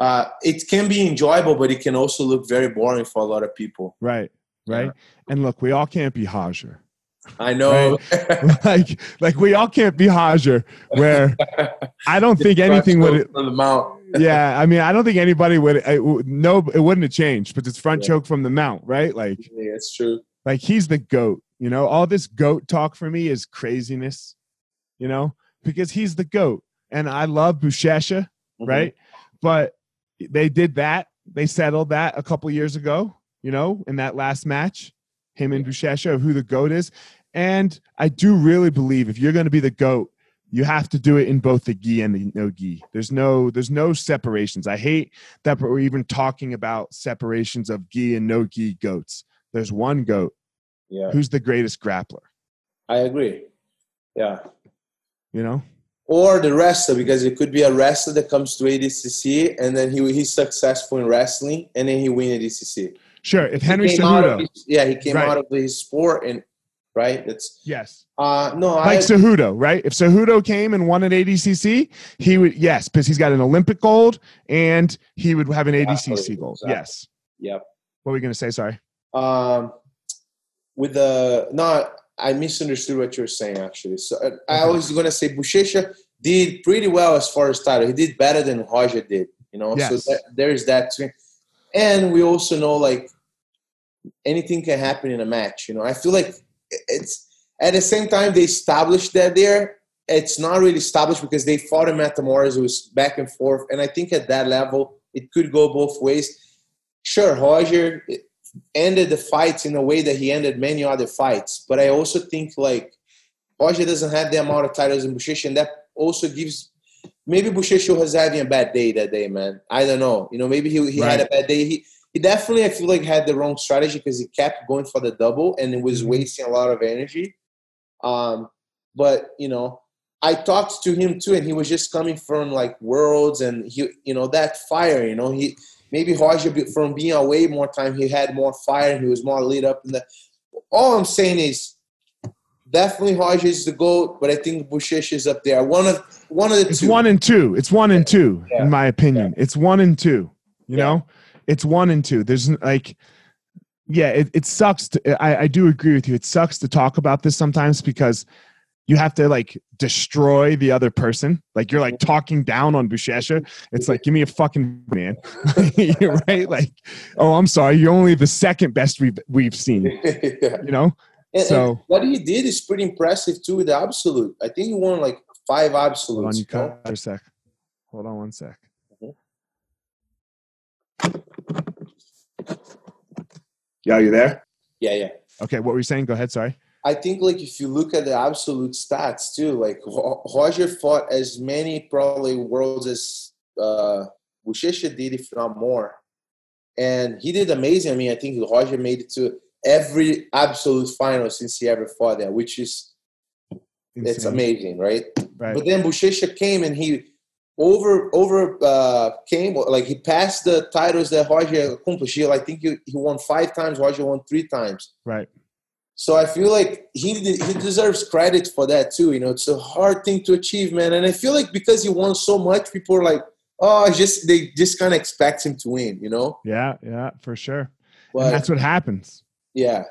uh, it can be enjoyable, but it can also look very boring for a lot of people. Right. Right. Yeah. And look, we all can't be Roger. I know. like like we all can't be Roger where I don't think anything would from the mount. yeah, I mean I don't think anybody would would- no it wouldn't have changed, but it's front Yeah. choke from the mount, right? Like Yeah, it's true. Like he's the goat, you know? All this goat talk for me is craziness, you know? Because he's the goat. And I love Buchecha, Mhm. right? But they did that. They settled that a couple years ago, you know, in that last match, him and Buchecha of who the goat is. And I do really believe if you're going to be the goat, you have to do it in both the gi and the no gi. There's no there's no separations. I hate that we're even talking about separations of gi and no gi goats. There's one goat. Yeah, Who's the greatest grappler? I agree. Yeah. You know? Or the wrestler, because it could be a wrestler that comes to ADCC and then he he's successful in wrestling and then he win ADCC. Sure. If Henry of Cejudo, his- yeah, he came Right. out of his sport and right. That's yes, uh no, I like Cejudo, right? If Cejudo came and won an ADCC, he would yes, because he's got an Olympic gold and he would have an ADCC gold. exactly. Yes. Yep. What were we gonna say? Sorry. Um, with the no, I misunderstood what you were saying actually. So uh, I was gonna say Buchecha did pretty well as far as title. He did better than Roger did. You know, Yes. so that, there's that too. And we also know like anything can happen in a match. You know, I feel like it's at the same time they established that there. It's not really established because they fought in Metamoris. It was back and forth, and I think at that level it could go both ways. Sure, Roger ended the fights in a way that he ended many other fights. But I also think like Roger doesn't have the amount of titles in Buchecha, and that also gives maybe Buchecha was having a bad day that day, man. I don't know. You know, maybe he, he had a bad day. He he definitely I feel like had the wrong strategy because he kept going for the double and it was Mhm. wasting a lot of energy. Um, but you know, I talked to him too, and he was just coming from like worlds and he you know that fire. You know, he maybe Roger from being away more time, he had more fire and he was more lit up in the. All I'm saying is, definitely Roger is the goat, but I think Buchecha is up there. One of one of the It's two. one and two. It's one and two, Yeah. in my opinion. It's one and two. You Yeah. know, it's one and two. There's like, yeah, it, it sucks. To, I, I do agree with you. It sucks to talk about this sometimes because you have to like destroy the other person. Like you're like talking down on Buchecha. It's like, give me a fucking man, right? Like, oh, I'm sorry, you're only the second best we've we've seen. yeah. You know, And, So- and what he did is pretty impressive too with the absolute. I think he won like five absolutes. hold on, you cut for a sec. Hold on one sec. Mhm. Yeah, you there? Yeah, yeah. Okay, what were you saying? Go ahead. Sorry. I think like if you look at the absolute stats too, like Roger fought as many probably worlds as uh Buchecha did, if not more. And he did amazing. I mean, I think Roger made it to every absolute final since he ever fought there, which is it's amazing, right? Right. But then Buchecha came and he over over uh, came like he passed the titles that Roger accomplished. He, I think he, he won five times. Roger won three times. right. So I feel like he he deserves credit for that too. You know, it's a hard thing to achieve, man. And I feel like because he won so much, people are like, oh, just they just kind of expect him to win. You know, Yeah, yeah, for sure. and that's what happens. yeah,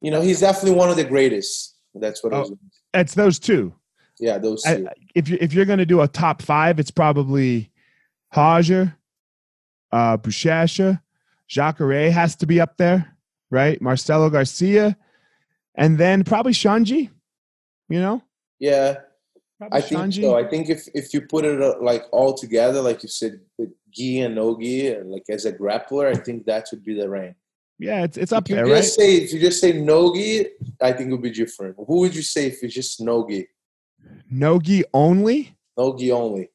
you know, he's definitely one of the greatest. That's what I Oh. was. It's those two. Yeah, those I- if you if you're gonna do a top five, it's probably Roger, uh, Buchecha, Jacare has to be up there, right? Marcelo Garcia, and then probably Xande. You know, yeah, probably I think so. I think if if you put it uh, like all together, like you said, with gi and no gi, and like as a grappler, I think that would be the rank. yeah, it's it's up there, right? say if you just say no gi, I think it would be different. Who would you say if it's just no gi? Nogi only. No gi only.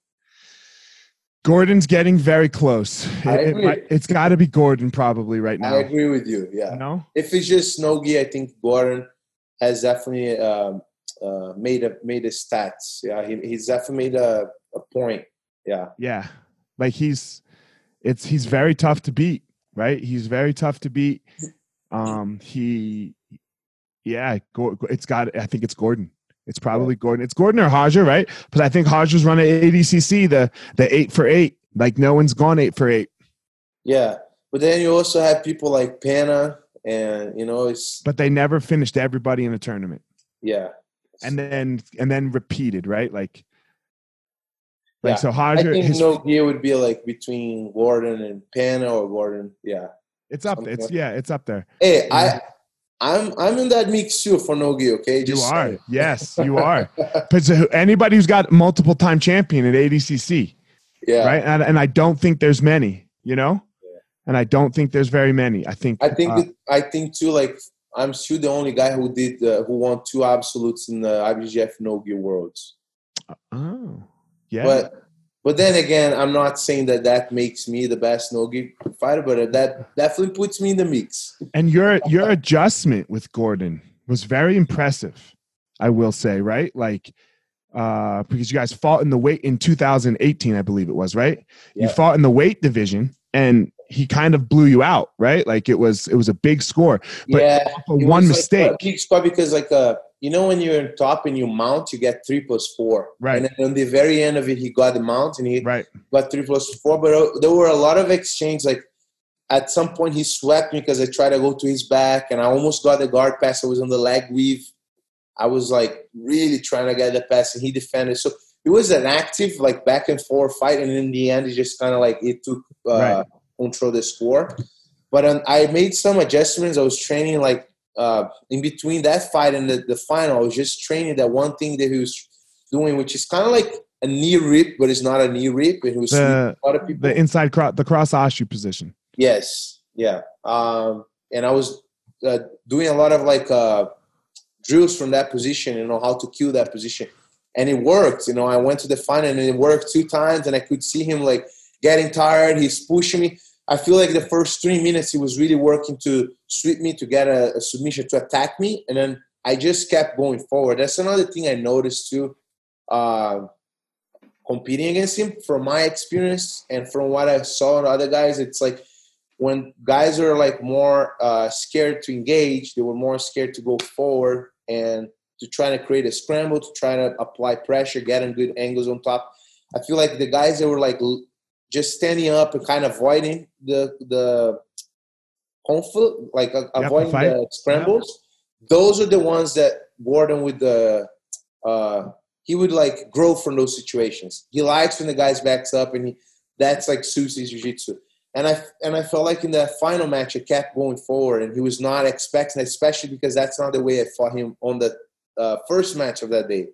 Gordon's getting very close. It, has got to be Gordon probably right now. I agree with you. Yeah. No, If it's just no gi, I think Gordon has definitely um, uh, made a made his stats. Yeah, he, he's definitely made a, a point. Yeah. yeah, like he's it's he's very tough to beat, right? He's very tough to beat. Um, he, yeah, it's got. I think it's Gordon. It's probably Gordon. It's Gordon or Roger, right? But I think Roger's run at ADCC the the eight for eight. Like no one's gone eight for eight, Yeah. But then you also have people like Pana, and you know, it's but they never finished everybody in the tournament, yeah. and then and then repeated, right? Like, like Yeah. so I think His, no gi would be like between Gordon and Pana or Gordon. Yeah. it's up. It's something. yeah, it's up there. Hey, I I'm I'm in that mix too for no gi. Okay, You are. Yes, you are. But so anybody who's got multiple time champion at ADCC, Yeah. right? And, and I don't think there's many, you know? Yeah. And I don't think there's very many. I think I think uh, it, I think too. Like I'm still the only guy who did uh, who won two absolutes in the IBJJF Nogi worlds. oh. Yeah. But but then again, I'm not saying that that makes me the best no gi fighter, but that definitely puts me in the mix. and your your adjustment with Gordon was very impressive, I will say, right? Like uh because you guys fought in the weight in 2018, I believe it was, right? You fought in the weight division and he kind of blew you out, right? Like it was it was a big score. But yeah, one like mistake. big score because like uh you know when you're in top and you mount, you get three plus four. Right. And then on the very end of it, he got the mount and he right. got three plus four. But uh, there were a lot of exchanges. Like at some point, he swept me because I tried to go to his back, and I almost got the guard pass. I was on the leg weave. I was like really trying to get the pass, and he defended. So it was an active, like back and forth fight, and in the end, it just kind of like it took uh, Right. control the score. But um, I made some adjustments. I was training like uh, in between that fight and the, the final. I was just training that one thing that he was doing, which is kind of like a knee rip, but it's not a knee rip. And he was The- a lot of people. The inside cross the cross ashi position. Yes, yeah. Um, and I was uh, doing a lot of like uh, drills from that position, you know, how to kill that position. And it worked, you know. I went to the final and it worked two times, and I could see him like getting tired. He's pushing me. I feel like the first three minutes he was really working to sweep me to get a, a submission to attack me, and then I just kept going forward. That's another thing I noticed too. Uh, competing against him, from my experience and from what I saw in other guys, it's like when guys are like more uh, scared to engage, they were more scared to go forward and to try to create a scramble, to try to apply pressure, getting good angles on top. I feel like the guys that were like just standing up and kind of avoiding the the conflict, like uh, avoiding the scrambles. Those are the ones that Gordon with the uh, he would like grow from those situations. He likes when the guy's backs up, and he, that's like suits his jiu-jitsu. And I and I felt like in that final match, it kept going forward, and he was not expecting, especially because that's not the way I fought him on the uh, first match of that day.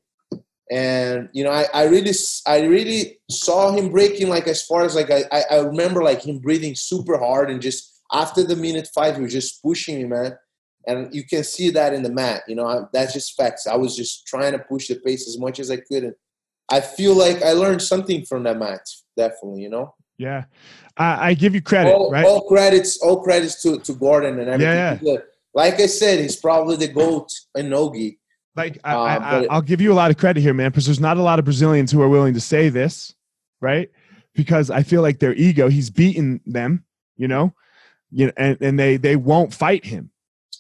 And you know, I, I really I really saw him breaking like as far as like I, I remember like him breathing super hard and just after the minute five, he was just pushing me, man and you can see that in the mat. You know, I, that's just facts. I was just trying to push the pace as much as I could, and I feel like I learned something from that match. Definitely, you know. Yeah, I, I give you credit. All, right? all credits, all credits to to Gordon and everything. Yeah, yeah. Like I said, he's probably the goat in nogi. Like I, uh, I, I'll give you a lot of credit here, man, because there's not a lot of Brazilians who are willing to say this, right? Because I feel like their ego, he's beaten them, you know, you know, and, and they they won't fight him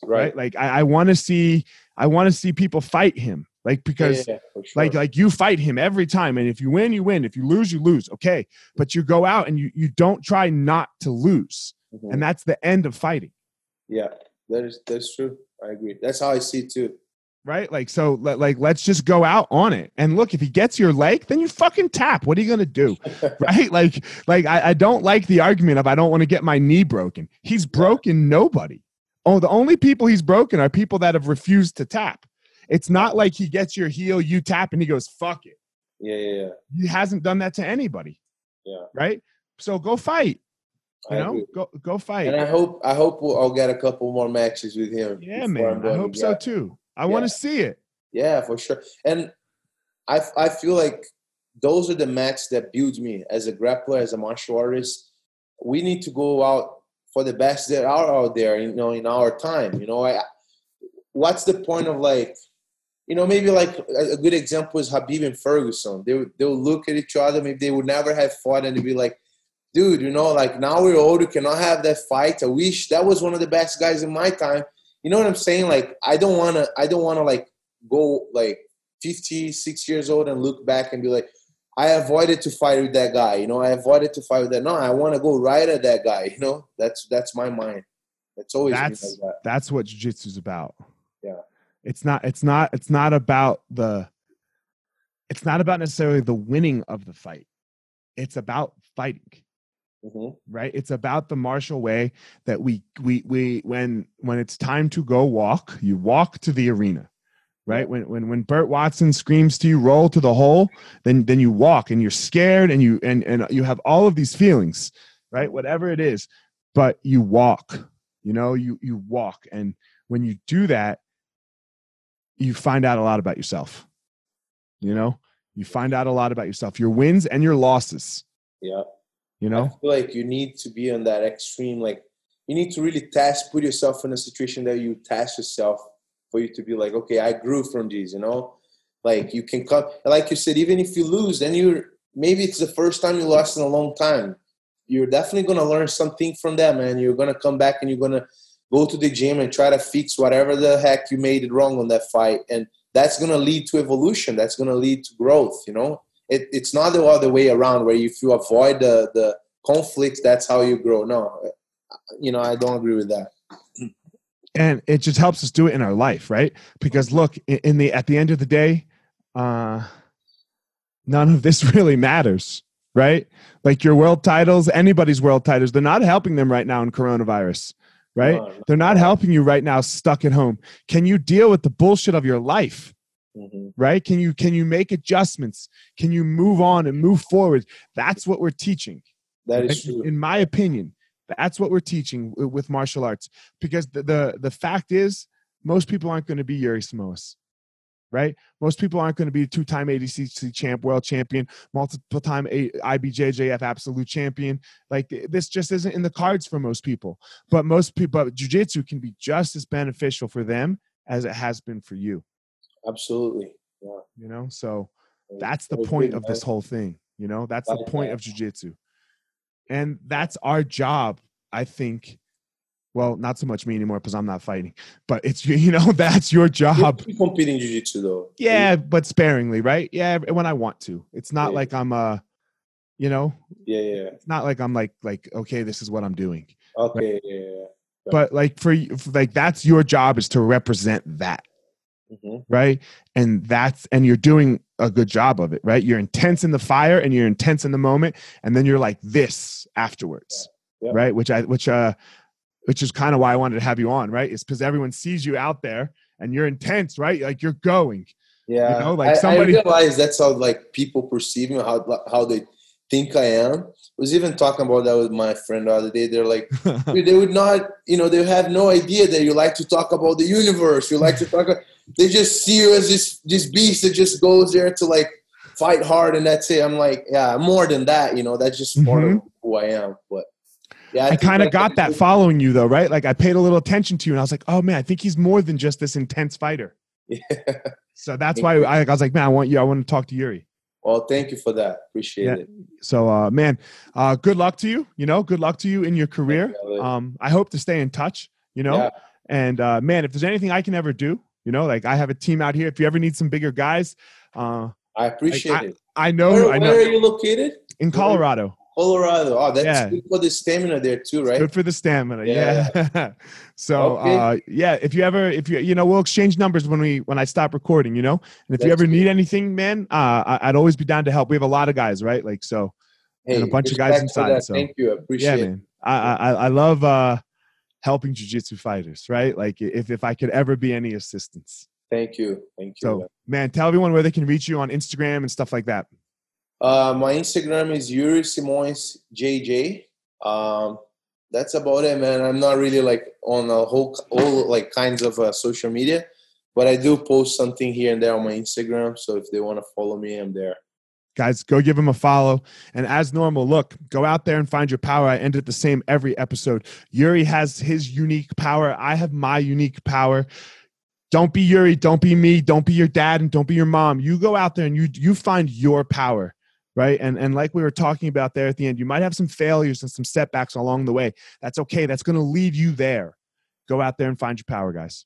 right, right? like i, I want to see i want to see people fight him like because yeah, sure. like like you fight him every time and if you win you win if you lose you lose okay but you go out and you you don't try not to lose mm-hmm. and that's the end of fighting yeah that is that's true i agree that's how i see it too right like so like let's just go out on it and look if he gets your leg then you fucking tap what are you gonna do right like like I, I don't like the argument of i don't want to get my knee broken he's broken nobody Oh, the only people he's broken are people that have refused to tap. It's not like he gets your heel, you tap, and he goes, fuck it. Yeah, yeah, yeah. He hasn't done that to anybody. Yeah. Right? So go fight. You I know, agree. go go fight. And I hope I hope we'll, I'll get a couple more matches with him. Yeah, man. I hope so too. I yeah. want to see it. Yeah, for sure. And I I feel like those are the matches that build me as a grappler, as a martial artist. We need to go out for the best that are out there, you know, in our time. You know, I, what's the point of like, you know, maybe like a good example is Khabib and Ferguson. They they'll look at each other, maybe they would never have fought, and they'd be like, dude, you know, like now we're old, we cannot have that fight. I wish that was one of the best guys in my time. You know what I'm saying? Like, I don't wanna, I don't wanna like go like 50, six years old and look back and be like, I avoided to fight with that guy. You know, I avoided to fight with that. No, I want to go right at that guy. You know, that's that's my mind. It's always that's like that. that's what jiu-jitsu is about. Yeah, it's not. It's not. It's not about the. It's not about necessarily the winning of the fight. It's about fighting. Mm-hmm. Right. It's about the martial way that we we we when when it's time to go walk, you walk to the arena right? When when when Burt Watson screams to you, roll to the hole, then then you walk and you're scared and you and and you have all of these feelings, right? Whatever it is, but you walk. You know, you you walk, and when you do that, you find out a lot about yourself. You know, you find out a lot about yourself, your wins and your losses. Yeah. You know, like you need to be on that extreme, like you need to really test, put yourself in a situation that you test yourself for you to be like, okay, I grew from these, you know? Like you can come, like you said, even if you lose, then you're, maybe it's the first time you lost in a long time. You're definitely going to learn something from that, man. You're going to come back and you're going to go to the gym and try to fix whatever the heck you made it wrong on that fight. And that's going to lead to evolution. That's going to lead to growth, you know? It, it's not the other way around where if you avoid the, the conflict, that's how you grow. No, you know, I don't agree with that. And it just helps us do it in our life right? Because look in the at the end of the day uh none of this really matters right? Like your world titles anybody's world titles they're not helping them right now in coronavirus right? They're not helping you right now stuck at home. Can you deal with the bullshit of your life mm-hmm. right can you can you make adjustments can you move on and move forward that's what we're teaching That is true. in my opinion that's what we're teaching with martial arts because the the, the fact is most people aren't going to be Yuri Simões, right? Most people aren't going to be a two-time ADCC champ, world champion, multiple-time IBJJF absolute champion. Like this just isn't in the cards for most people. But most people, but jujitsu can be just as beneficial for them as it has been for you. Absolutely. Yeah. You know, so that's the point of this whole thing. You know, that's the point of jujitsu and that's our job i think. Well not so much me anymore because i'm not fighting but it's you know that's your job. You're competing jiu-jitsu though. Yeah but sparingly right? Yeah when i want to. It's not yeah. like i'm uh you know? Yeah yeah. it's not like i'm like like okay this is what i'm doing okay right? yeah, yeah, but like for you like that's your job is to represent that Mhm. right? And that's and you're doing a good job of it, right? You're intense in the fire and you're intense in the moment, and then you're like this afterwards, Yeah. Yeah. right? Which I which uh which is kind of why I wanted to have you on, right? Is because everyone sees you out there and you're intense, right? Like you're going. Yeah, know, like somebody- I realize that's how like people perceive me, how how they think I am. I was even talking about that with my friend the other day. They're like, they would not, you know, they have no idea that you like to talk about the universe. You like to talk. They just see you as this this beast that just goes there to like fight hard, and that's it. I'm like, yeah, more than that. You know, that's just part of who I am. But yeah, I think kind of got that following you though, right? Like I paid a little attention to you and I was like, oh man, I think he's more than just this intense fighter. So that's why. I, I was like, man, I want you, I want to talk to Yuri. well, thank you for that. Appreciate Yeah. it. So uh man, uh good luck to you, you know, good luck to you in your career. You, Um I hope to stay in touch, you know. Yeah. And uh man, if there's anything I can ever do, you know, like I have a team out here. If you ever need some bigger guys, uh I appreciate it. I know Where, I where are you located? in Colorado. Colorado. Oh, that's Yeah. good for the stamina there too, right? Good for the stamina. Yeah. Yeah. so Okay. uh yeah, if you ever if you you know, we'll exchange numbers when we when I stop recording, you know. And if you That's ever need anything, man, uh I, I'd always be down to help. We have a lot of guys, right? Like so and a bunch of guys inside, so- Thank you. I yeah, appreciate it. I I I love uh helping jiu-jitsu fighters, right? Like if if I could ever be any assistance. Thank you. Thank you. So man, tell everyone where they can reach you on Instagram and stuff like that. Uh, my Instagram is Yuri Simões JJ. Um, that's about it, man. I'm not really like on a whole all like kinds of uh, social media, but I do post something here and there on my Instagram. So if they want to follow me, I'm there. Guys go give him a follow. And as normal look go out there and find your power. I end it the same every episode. Yuri has his unique power. I have my unique power. Don't be yuri. Don't be me. Don't be your dad and don't be your mom. You go out there and you you find your power right? And and like we were talking about there at the end you might have some failures and some setbacks along the way. That's okay. That's going to lead you there. Go out there and find your power guys